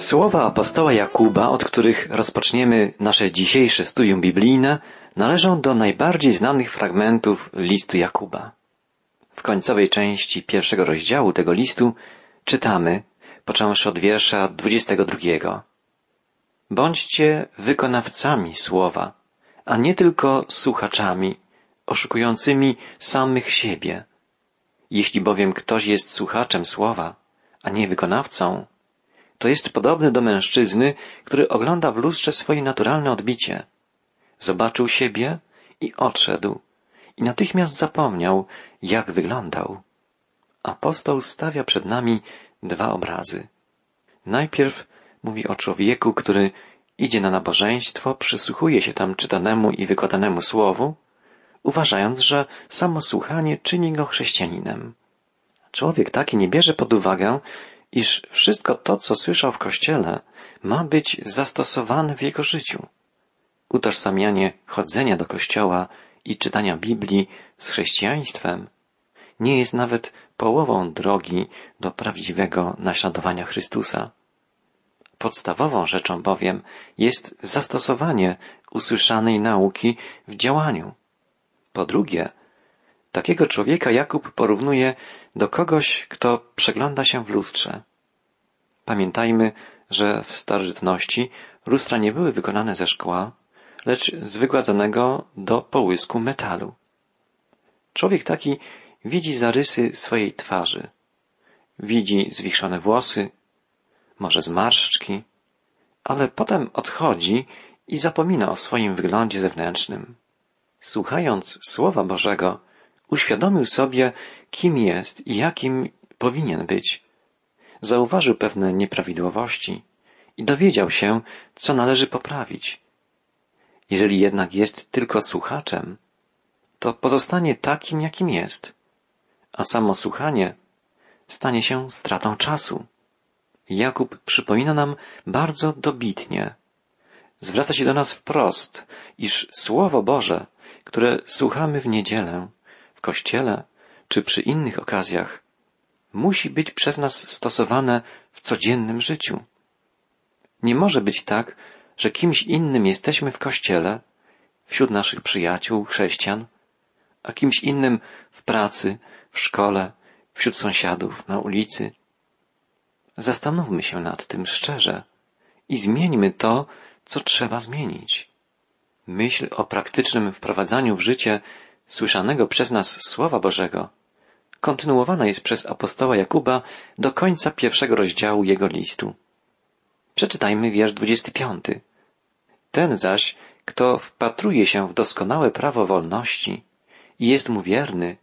Słowa apostoła Jakuba, od których rozpoczniemy nasze dzisiejsze studium biblijne, należą do najbardziej znanych fragmentów listu Jakuba. W końcowej części pierwszego rozdziału tego listu czytamy, począwszy od wiersza 22. Bądźcie wykonawcami słowa, a nie tylko słuchaczami, oszukującymi samych siebie. Jeśli bowiem ktoś jest słuchaczem słowa, a nie wykonawcą, to jest podobny do mężczyzny, który ogląda w lustrze swoje naturalne odbicie. Zobaczył siebie i odszedł, i natychmiast zapomniał, jak wyglądał. Apostoł stawia przed nami dwa obrazy. Najpierw mówi o człowieku, który idzie na nabożeństwo, przysłuchuje się tam czytanemu i wykładanemu słowu, uważając, że samo słuchanie czyni go chrześcijaninem. Człowiek taki nie bierze pod uwagę, iż wszystko to, co słyszał w kościele, ma być zastosowane w jego życiu. Utożsamianie chodzenia do kościoła i czytania Biblii z chrześcijaństwem nie jest nawet połową drogi do prawdziwego naśladowania Chrystusa. Podstawową rzeczą bowiem jest zastosowanie usłyszanej nauki w działaniu. Po drugie, takiego człowieka Jakub porównuje do kogoś, kto przegląda się w lustrze. Pamiętajmy, że w starożytności lustra nie były wykonane ze szkła, lecz z wygładzonego do połysku metalu. Człowiek taki widzi zarysy swojej twarzy. Widzi zwichrzone włosy, może zmarszczki, ale potem odchodzi i zapomina o swoim wyglądzie zewnętrznym. Słuchając Słowa Bożego, uświadomił sobie, kim jest i jakim powinien być. Zauważył pewne nieprawidłowości i dowiedział się, co należy poprawić. Jeżeli jednak jest tylko słuchaczem, to pozostanie takim, jakim jest, a samo słuchanie stanie się stratą czasu. Jakub przypomina nam bardzo dobitnie, zwraca się do nas wprost, iż Słowo Boże, które słuchamy w niedzielę, kościele czy przy innych okazjach, musi być przez nas stosowane w codziennym życiu. Nie może być tak, że kimś innym jesteśmy w kościele, wśród naszych przyjaciół, chrześcijan, a kimś innym w pracy, w szkole, wśród sąsiadów, na ulicy. Zastanówmy się nad tym szczerze i zmieńmy to, co trzeba zmienić. Myśl o praktycznym wprowadzaniu w życie słyszanego przez nas Słowa Bożego kontynuowana jest przez apostoła Jakuba do końca pierwszego rozdziału jego listu. Przeczytajmy wiersz 25. Ten zaś, kto wpatruje się w doskonałe prawo wolności i jest mu wierny,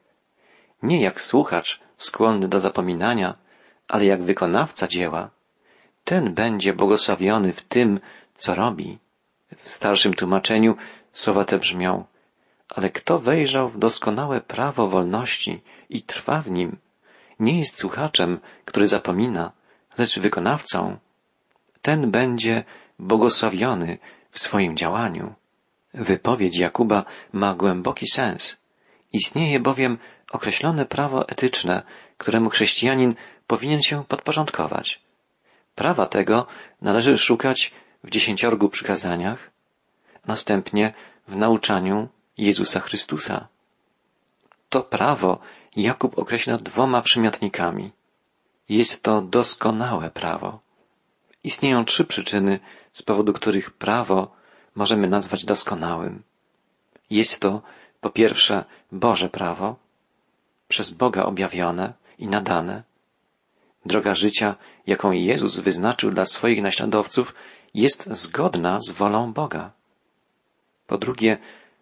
nie jak słuchacz skłonny do zapominania, ale jak wykonawca dzieła, ten będzie błogosławiony w tym, co robi. W starszym tłumaczeniu słowa te brzmią, ale kto wejrzał w doskonałe prawo wolności i trwa w nim, nie jest słuchaczem, który zapomina, lecz wykonawcą, ten będzie błogosławiony w swoim działaniu. Wypowiedź Jakuba ma głęboki sens. Istnieje bowiem określone prawo etyczne, któremu chrześcijanin powinien się podporządkować. Prawa tego należy szukać w dziesięciorgu przykazaniach, następnie w nauczaniu Jezusa Chrystusa. To prawo Jakub określa dwoma przymiotnikami. Jest to doskonałe prawo. Istnieją trzy przyczyny, z powodu których prawo możemy nazwać doskonałym. Jest to, po pierwsze, Boże prawo, przez Boga objawione i nadane. Droga życia, jaką Jezus wyznaczył dla swoich naśladowców, jest zgodna z wolą Boga. Po drugie,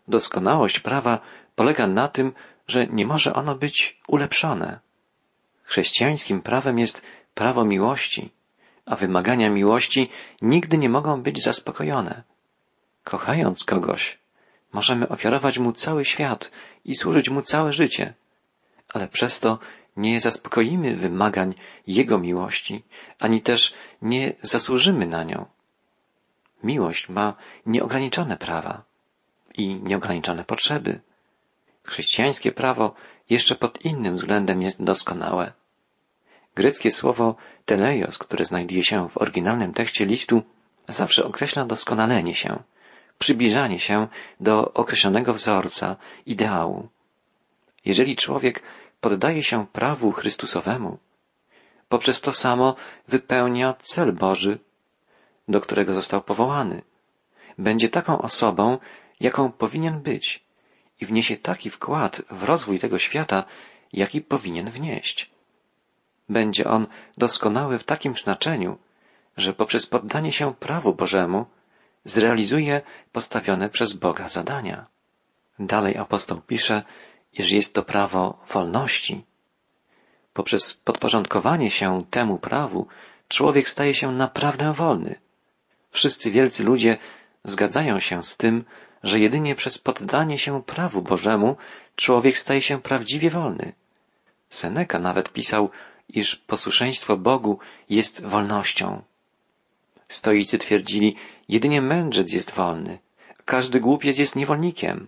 doskonałość prawa polega na tym, że nie może ono być ulepszone. Chrześcijańskim prawem jest prawo miłości, a wymagania miłości nigdy nie mogą być zaspokojone. Kochając kogoś, możemy ofiarować mu cały świat i służyć mu całe życie, ale przez to nie zaspokoimy wymagań Jego miłości, ani też nie zasłużymy na nią. Miłość ma nieograniczone prawa i nieograniczone potrzeby. Chrześcijańskie prawo jeszcze pod innym względem jest doskonałe. Greckie słowo teleios, które znajduje się w oryginalnym tekście listu, zawsze określa doskonalenie się, przybliżanie się do określonego wzorca, ideału. Jeżeli człowiek poddaje się prawu Chrystusowemu, poprzez to samo wypełnia cel Boży, do którego został powołany. Będzie taką osobą, jaką powinien być i wniesie taki wkład w rozwój tego świata, jaki powinien wnieść. Będzie on doskonały w takim znaczeniu, że poprzez poddanie się prawu Bożemu zrealizuje postawione przez Boga zadania. Dalej apostoł pisze, iż jest to prawo wolności. Poprzez podporządkowanie się temu prawu człowiek staje się naprawdę wolny. Wszyscy wielcy ludzie zgadzają się z tym, że jedynie przez poddanie się prawu Bożemu człowiek staje się prawdziwie wolny. Seneca nawet pisał, iż posłuszeństwo Bogu jest wolnością. Stoicy twierdzili, jedynie mędrzec jest wolny, każdy głupiec jest niewolnikiem.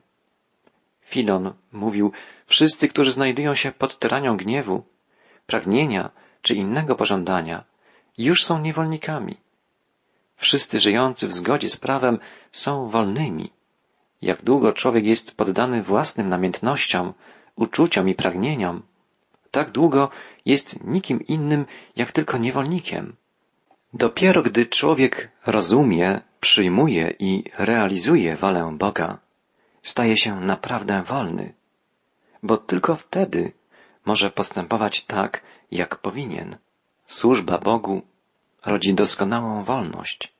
Filon mówił, wszyscy, którzy znajdują się pod tyranią gniewu, pragnienia czy innego pożądania, już są niewolnikami. Wszyscy żyjący w zgodzie z prawem są wolnymi. Jak długo człowiek jest poddany własnym namiętnościom, uczuciom i pragnieniom, tak długo jest nikim innym jak tylko niewolnikiem. Dopiero gdy człowiek rozumie, przyjmuje i realizuje wolę Boga, staje się naprawdę wolny, bo tylko wtedy może postępować tak, jak powinien. Służba Bogu rodzi doskonałą wolność.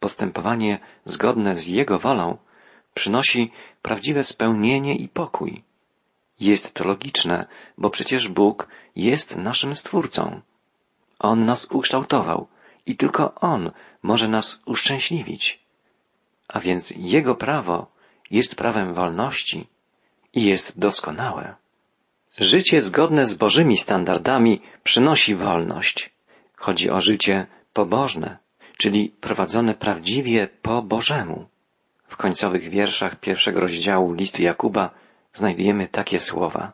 Postępowanie zgodne z Jego wolą przynosi prawdziwe spełnienie i pokój. Jest to logiczne, bo przecież Bóg jest naszym Stwórcą. On nas ukształtował i tylko On może nas uszczęśliwić. A więc Jego prawo jest prawem wolności i jest doskonałe. Życie zgodne z Bożymi standardami przynosi wolność. Chodzi o życie pobożne, czyli prowadzone prawdziwie po Bożemu. W końcowych wierszach pierwszego rozdziału listu Jakuba znajdujemy takie słowa.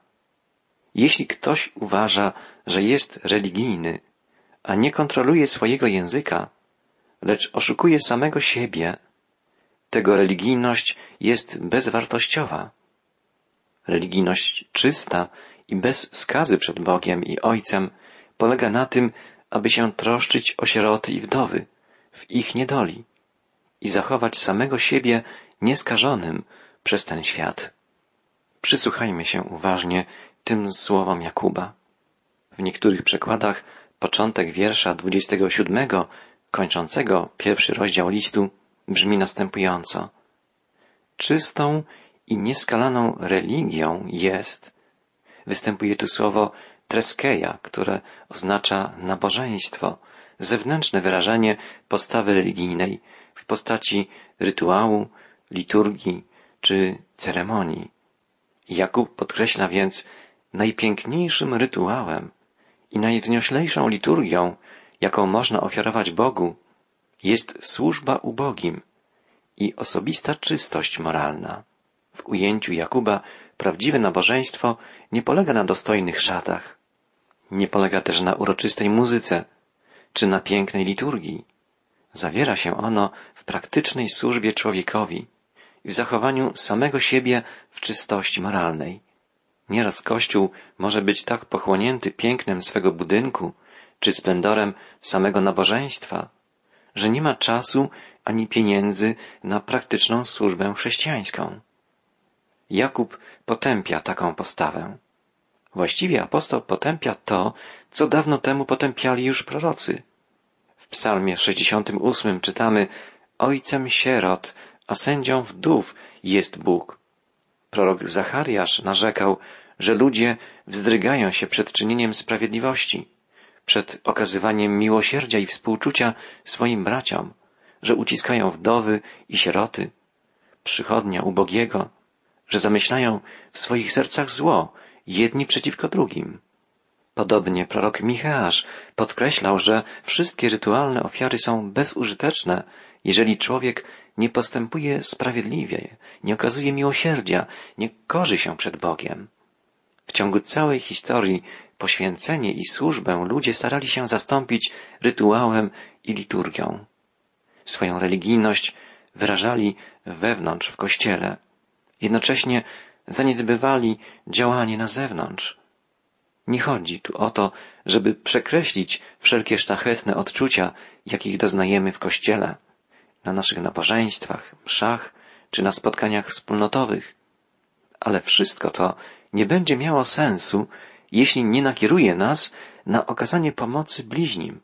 Jeśli ktoś uważa, że jest religijny, a nie kontroluje swojego języka, lecz oszukuje samego siebie, tego religijność jest bezwartościowa. Religijność czysta i bez skazy przed Bogiem i Ojcem polega na tym, aby się troszczyć o sieroty i wdowy w ich niedoli i zachować samego siebie nieskażonym przez ten świat. Przysłuchajmy się uważnie tym słowom Jakuba. W niektórych przekładach początek wiersza 27, kończącego pierwszy rozdział listu, brzmi następująco. Czystą i nieskalaną religią jest, występuje tu słowo treskeja, które oznacza nabożeństwo, zewnętrzne wyrażenie postawy religijnej w postaci rytuału, liturgii czy ceremonii. Jakub podkreśla więc najpiękniejszym rytuałem i najwznioślejszą liturgią, jaką można ofiarować Bogu, jest służba ubogim i osobista czystość moralna. W ujęciu Jakuba prawdziwe nabożeństwo nie polega na dostojnych szatach, nie polega też na uroczystej muzyce czy na pięknej liturgii. Zawiera się ono w praktycznej służbie człowiekowi i w zachowaniu samego siebie w czystości moralnej. Nieraz Kościół może być tak pochłonięty pięknem swego budynku czy splendorem samego nabożeństwa, że nie ma czasu ani pieniędzy na praktyczną służbę chrześcijańską. Jakub potępia taką postawę. Właściwie apostoł potępia to, co dawno temu potępiali już prorocy. W psalmie 68 czytamy Ojcem sierot, a sędzią wdów jest Bóg. Prorok Zachariasz narzekał, że ludzie wzdrygają się przed czynieniem sprawiedliwości, przed okazywaniem miłosierdzia i współczucia swoim braciom, że uciskają wdowy i sieroty, przychodnia ubogiego, że zamyślają w swoich sercach zło, jedni przeciwko drugim. Podobnie prorok Micheasz podkreślał, że wszystkie rytualne ofiary są bezużyteczne, jeżeli człowiek nie postępuje sprawiedliwie, nie okazuje miłosierdzia, nie korzy się przed Bogiem. W ciągu całej historii poświęcenie i służbę ludzie starali się zastąpić rytuałem i liturgią. Swoją religijność wyrażali wewnątrz w kościele. Jednocześnie zaniedbywali działanie na zewnątrz. Nie chodzi tu o to, żeby przekreślić wszelkie sztachetne odczucia, jakich doznajemy w kościele, na naszych nabożeństwach, mszach czy na spotkaniach wspólnotowych. Ale wszystko to nie będzie miało sensu, jeśli nie nakieruje nas na okazanie pomocy bliźnim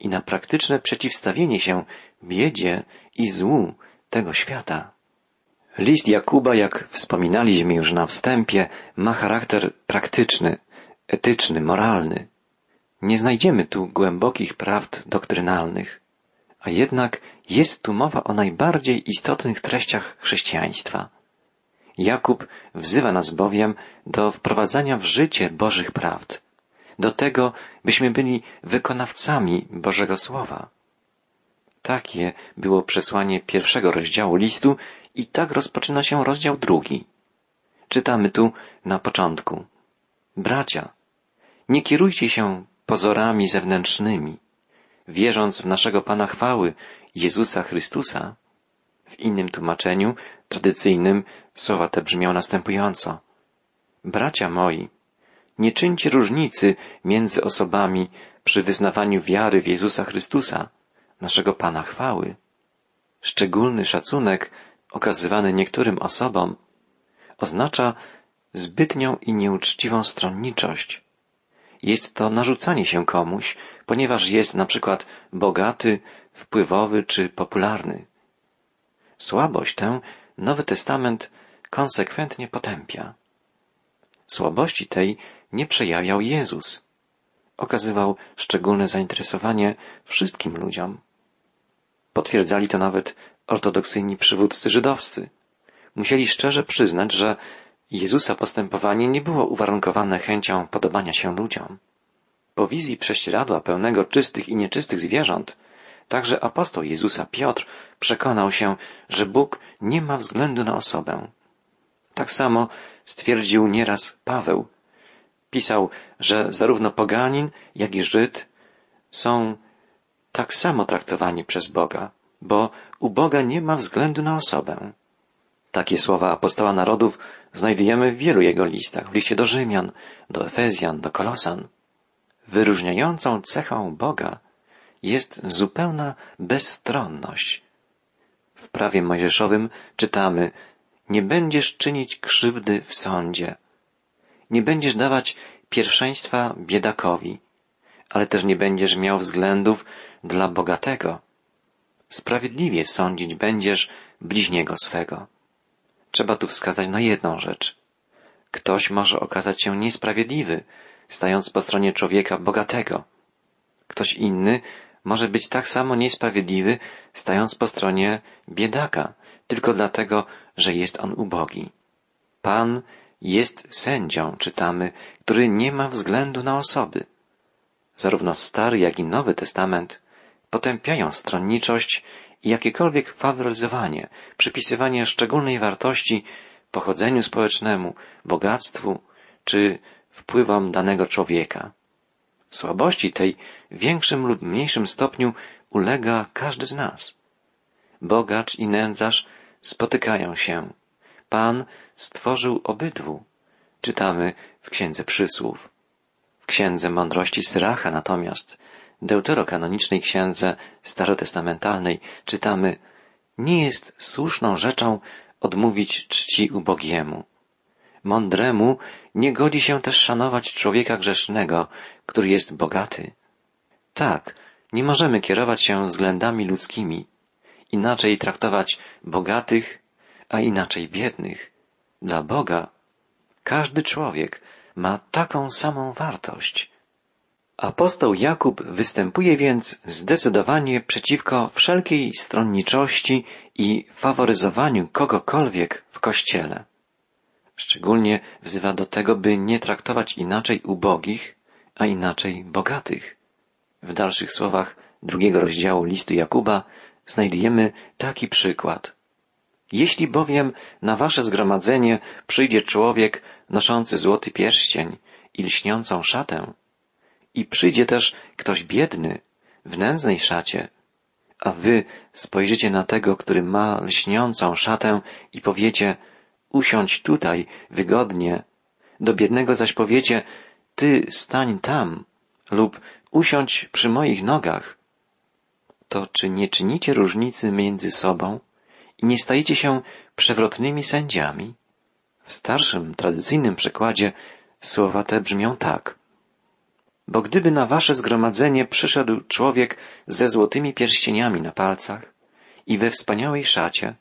i na praktyczne przeciwstawienie się biedzie i złu tego świata. List Jakuba, jak wspominaliśmy już na wstępie, ma charakter praktyczny, etyczny, moralny. Nie znajdziemy tu głębokich prawd doktrynalnych, a jednak jest tu mowa o najbardziej istotnych treściach chrześcijaństwa. Jakub wzywa nas bowiem do wprowadzania w życie Bożych prawd, do tego, byśmy byli wykonawcami Bożego Słowa. Takie było przesłanie pierwszego rozdziału listu i tak rozpoczyna się rozdział drugi. Czytamy tu na początku. Bracia, nie kierujcie się pozorami zewnętrznymi, wierząc w naszego Pana chwały, Jezusa Chrystusa. W innym tłumaczeniu, tradycyjnym, słowa te brzmią następująco. Bracia moi, nie czyńcie różnicy między osobami przy wyznawaniu wiary w Jezusa Chrystusa, naszego Pana chwały. Szczególny szacunek okazywany niektórym osobom oznacza zbytnią i nieuczciwą stronniczość. Jest to narzucanie się komuś, ponieważ jest na przykład bogaty, wpływowy czy popularny. Słabość tę Nowy Testament konsekwentnie potępia. Słabości tej nie przejawiał Jezus. Okazywał szczególne zainteresowanie wszystkim ludziom. Potwierdzali to nawet ortodoksyjni przywódcy żydowscy. Musieli szczerze przyznać, że Jezusa postępowanie nie było uwarunkowane chęcią podobania się ludziom. Po wizji prześcieradła pełnego czystych i nieczystych zwierząt, także apostoł Jezusa Piotr przekonał się, że Bóg nie ma względu na osobę. Tak samo stwierdził nieraz Paweł. Pisał, że zarówno poganin, jak i Żyd są tak samo traktowani przez Boga, bo u Boga nie ma względu na osobę. Takie słowa apostoła narodów znajdujemy w wielu jego listach, w liście do Rzymian, do Efezjan, do Kolosan. Wyróżniającą cechą Boga jest zupełna bezstronność. W prawie mojżeszowym czytamy nie będziesz czynić krzywdy w sądzie. Nie będziesz dawać pierwszeństwa biedakowi, ale też nie będziesz miał względów dla bogatego. Sprawiedliwie sądzić będziesz bliźniego swego. Trzeba tu wskazać na jedną rzecz. Ktoś może okazać się niesprawiedliwy, stając po stronie człowieka bogatego. Ktoś inny może być tak samo niesprawiedliwy, stając po stronie biedaka, tylko dlatego, że jest on ubogi. Pan jest sędzią, czytamy, który nie ma względu na osoby. Zarówno Stary, jak i Nowy Testament potępiają stronniczość i jakiekolwiek faworyzowanie, przypisywanie szczególnej wartości pochodzeniu społecznemu, bogactwu czy wpływom danego człowieka. Słabości tej w większym lub mniejszym stopniu ulega każdy z nas. Bogacz i nędzarz spotykają się. Pan stworzył obydwu. Czytamy w Księdze Przysłów. W Księdze Mądrości Syracha natomiast, deuterokanonicznej księdze starotestamentalnej, czytamy Nie jest słuszną rzeczą odmówić czci ubogiemu. Mądremu nie godzi się też szanować człowieka grzesznego, który jest bogaty. Tak, nie możemy kierować się względami ludzkimi, inaczej traktować bogatych, a inaczej biednych. Dla Boga każdy człowiek ma taką samą wartość. Apostoł Jakub występuje więc zdecydowanie przeciwko wszelkiej stronniczości i faworyzowaniu kogokolwiek w Kościele. Szczególnie wzywa do tego, by nie traktować inaczej ubogich, a inaczej bogatych. W dalszych słowach drugiego rozdziału listu Jakuba znajdujemy taki przykład. Jeśli bowiem na wasze zgromadzenie przyjdzie człowiek noszący złoty pierścień i lśniącą szatę, i przyjdzie też ktoś biedny, w nędznej szacie, a wy spojrzycie na tego, który ma lśniącą szatę i powiecie, usiądź tutaj, wygodnie, do biednego zaś powiecie, ty stań tam, lub usiądź przy moich nogach. To czy nie czynicie różnicy między sobą i nie stajecie się przewrotnymi sędziami? W starszym, tradycyjnym przekładzie słowa te brzmią tak. Bo gdyby na wasze zgromadzenie przyszedł człowiek ze złotymi pierścieniami na palcach i we wspaniałej szacie,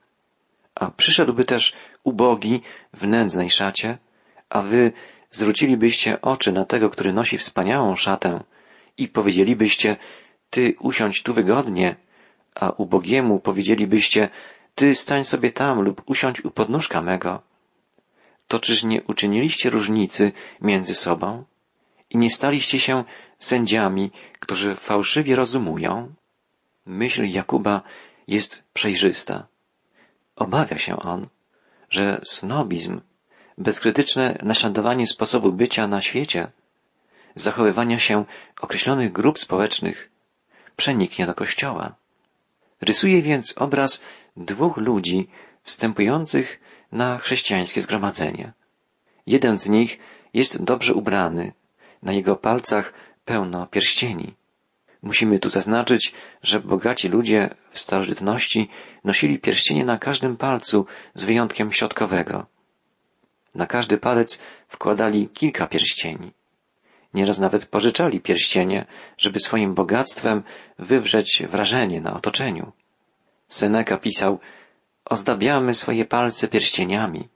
a przyszedłby też ubogi w nędznej szacie, a wy zwrócilibyście oczy na tego, który nosi wspaniałą szatę i powiedzielibyście, ty usiądź tu wygodnie, a ubogiemu powiedzielibyście, ty stań sobie tam lub usiądź u podnóżka mego, to czyż nie uczyniliście różnicy między sobą i nie staliście się sędziami, którzy fałszywie rozumują? Myśl Jakuba jest przejrzysta. Obawia się on, że snobizm, bezkrytyczne naśladowanie sposobu bycia na świecie, zachowywania się określonych grup społecznych przeniknie do Kościoła. Rysuje więc obraz dwóch ludzi wstępujących na chrześcijańskie zgromadzenie. Jeden z nich jest dobrze ubrany, na jego palcach pełno pierścieni. Musimy tu zaznaczyć, że bogaci ludzie w starożytności nosili pierścienie na każdym palcu z wyjątkiem środkowego. Na każdy palec wkładali kilka pierścieni. Nieraz nawet pożyczali pierścienie, żeby swoim bogactwem wywrzeć wrażenie na otoczeniu. Seneca pisał, ozdabiamy swoje palce pierścieniami.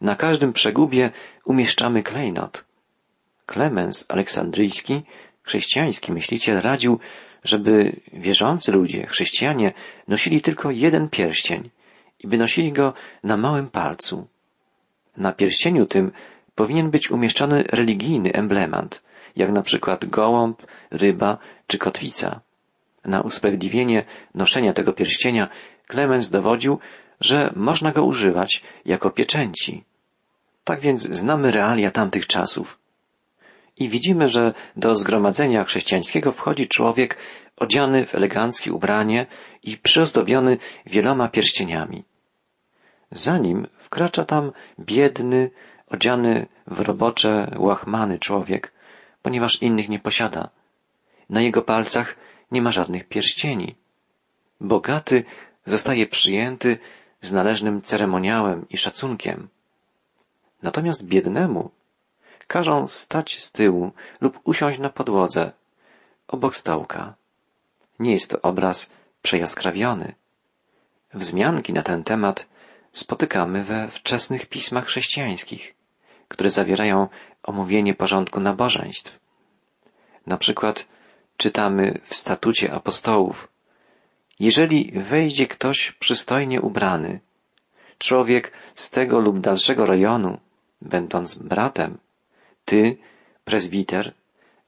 Na każdym przegubie umieszczamy klejnot. Klemens Aleksandryjski, chrześcijański myśliciel, radził, żeby wierzący ludzie, chrześcijanie, nosili tylko jeden pierścień i by nosili go na małym palcu. Na pierścieniu tym powinien być umieszczony religijny emblemat, jak na przykład gołąb, ryba czy kotwica. Na usprawiedliwienie noszenia tego pierścienia Klemens dowodził, że można go używać jako pieczęci. Tak więc znamy realia tamtych czasów. I widzimy, że do zgromadzenia chrześcijańskiego wchodzi człowiek odziany w eleganckie ubranie i przyozdobiony wieloma pierścieniami. Zanim wkracza tam biedny, odziany w robocze łachmany człowiek, ponieważ innych nie posiada. Na jego palcach nie ma żadnych pierścieni. Bogaty zostaje przyjęty z należnym ceremoniałem i szacunkiem. Natomiast biednemu każą stać z tyłu lub usiąść na podłodze, obok stołka. Nie jest to obraz przejaskrawiony. Wzmianki na ten temat spotykamy we wczesnych pismach chrześcijańskich, które zawierają omówienie porządku nabożeństw. Na przykład czytamy w statucie apostołów, jeżeli wejdzie ktoś przystojnie ubrany, człowiek z tego lub dalszego rejonu, będąc bratem, ty, prezbiter,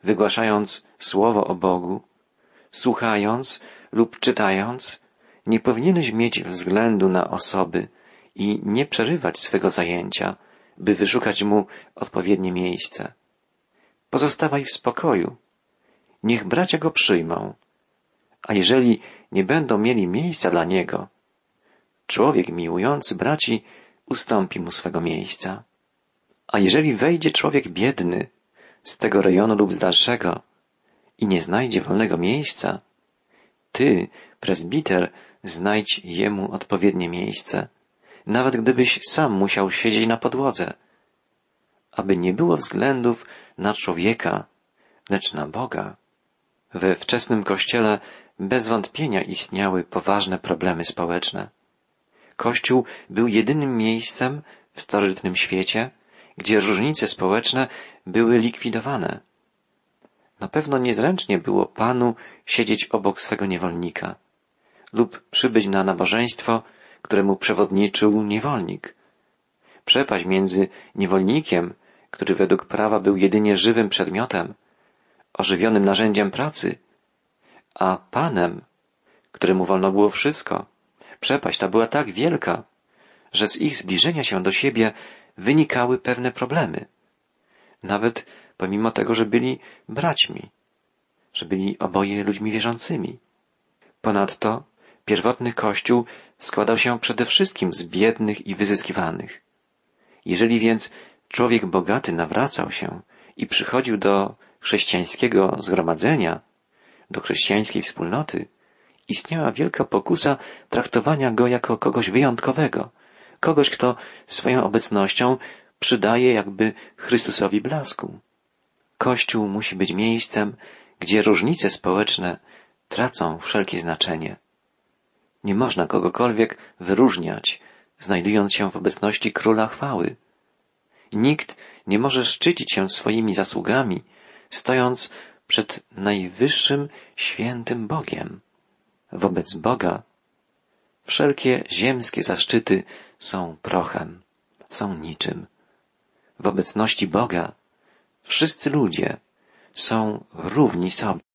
wygłaszając słowo o Bogu, słuchając lub czytając, nie powinieneś mieć względu na osoby i nie przerywać swego zajęcia, by wyszukać mu odpowiednie miejsce. Pozostawaj w spokoju. Niech bracia go przyjmą. A jeżeli nie będą mieli miejsca dla niego, człowiek miłujący braci ustąpi mu swego miejsca. A jeżeli wejdzie człowiek biedny z tego rejonu lub z dalszego i nie znajdzie wolnego miejsca, ty, prezbiter, znajdź jemu odpowiednie miejsce, nawet gdybyś sam musiał siedzieć na podłodze, aby nie było względów na człowieka, lecz na Boga. We wczesnym kościele bez wątpienia istniały poważne problemy społeczne. Kościół był jedynym miejscem w starożytnym świecie, gdzie różnice społeczne były likwidowane. Na pewno niezręcznie było panu siedzieć obok swego niewolnika lub przybyć na nabożeństwo, któremu przewodniczył niewolnik. Przepaść między niewolnikiem, który według prawa był jedynie żywym przedmiotem, ożywionym narzędziem pracy, a Panem, któremu wolno było wszystko. Przepaść ta była tak wielka, że z ich zbliżenia się do siebie wynikały pewne problemy. Nawet pomimo tego, że byli braćmi, że byli oboje ludźmi wierzącymi. Ponadto pierwotny Kościół składał się przede wszystkim z biednych i wyzyskiwanych. Jeżeli więc człowiek bogaty nawracał się i przychodził do chrześcijańskiego zgromadzenia, do chrześcijańskiej wspólnoty, istniała wielka pokusa traktowania go jako kogoś wyjątkowego, kogoś, kto swoją obecnością przydaje jakby Chrystusowi blasku. Kościół musi być miejscem, gdzie różnice społeczne tracą wszelkie znaczenie. Nie można kogokolwiek wyróżniać, znajdując się w obecności króla chwały. Nikt nie może szczycić się swoimi zasługami, stojąc przed najwyższym świętym Bogiem. Wobec Boga wszelkie ziemskie zaszczyty są prochem, są niczym. W obecności Boga wszyscy ludzie są równi sobie.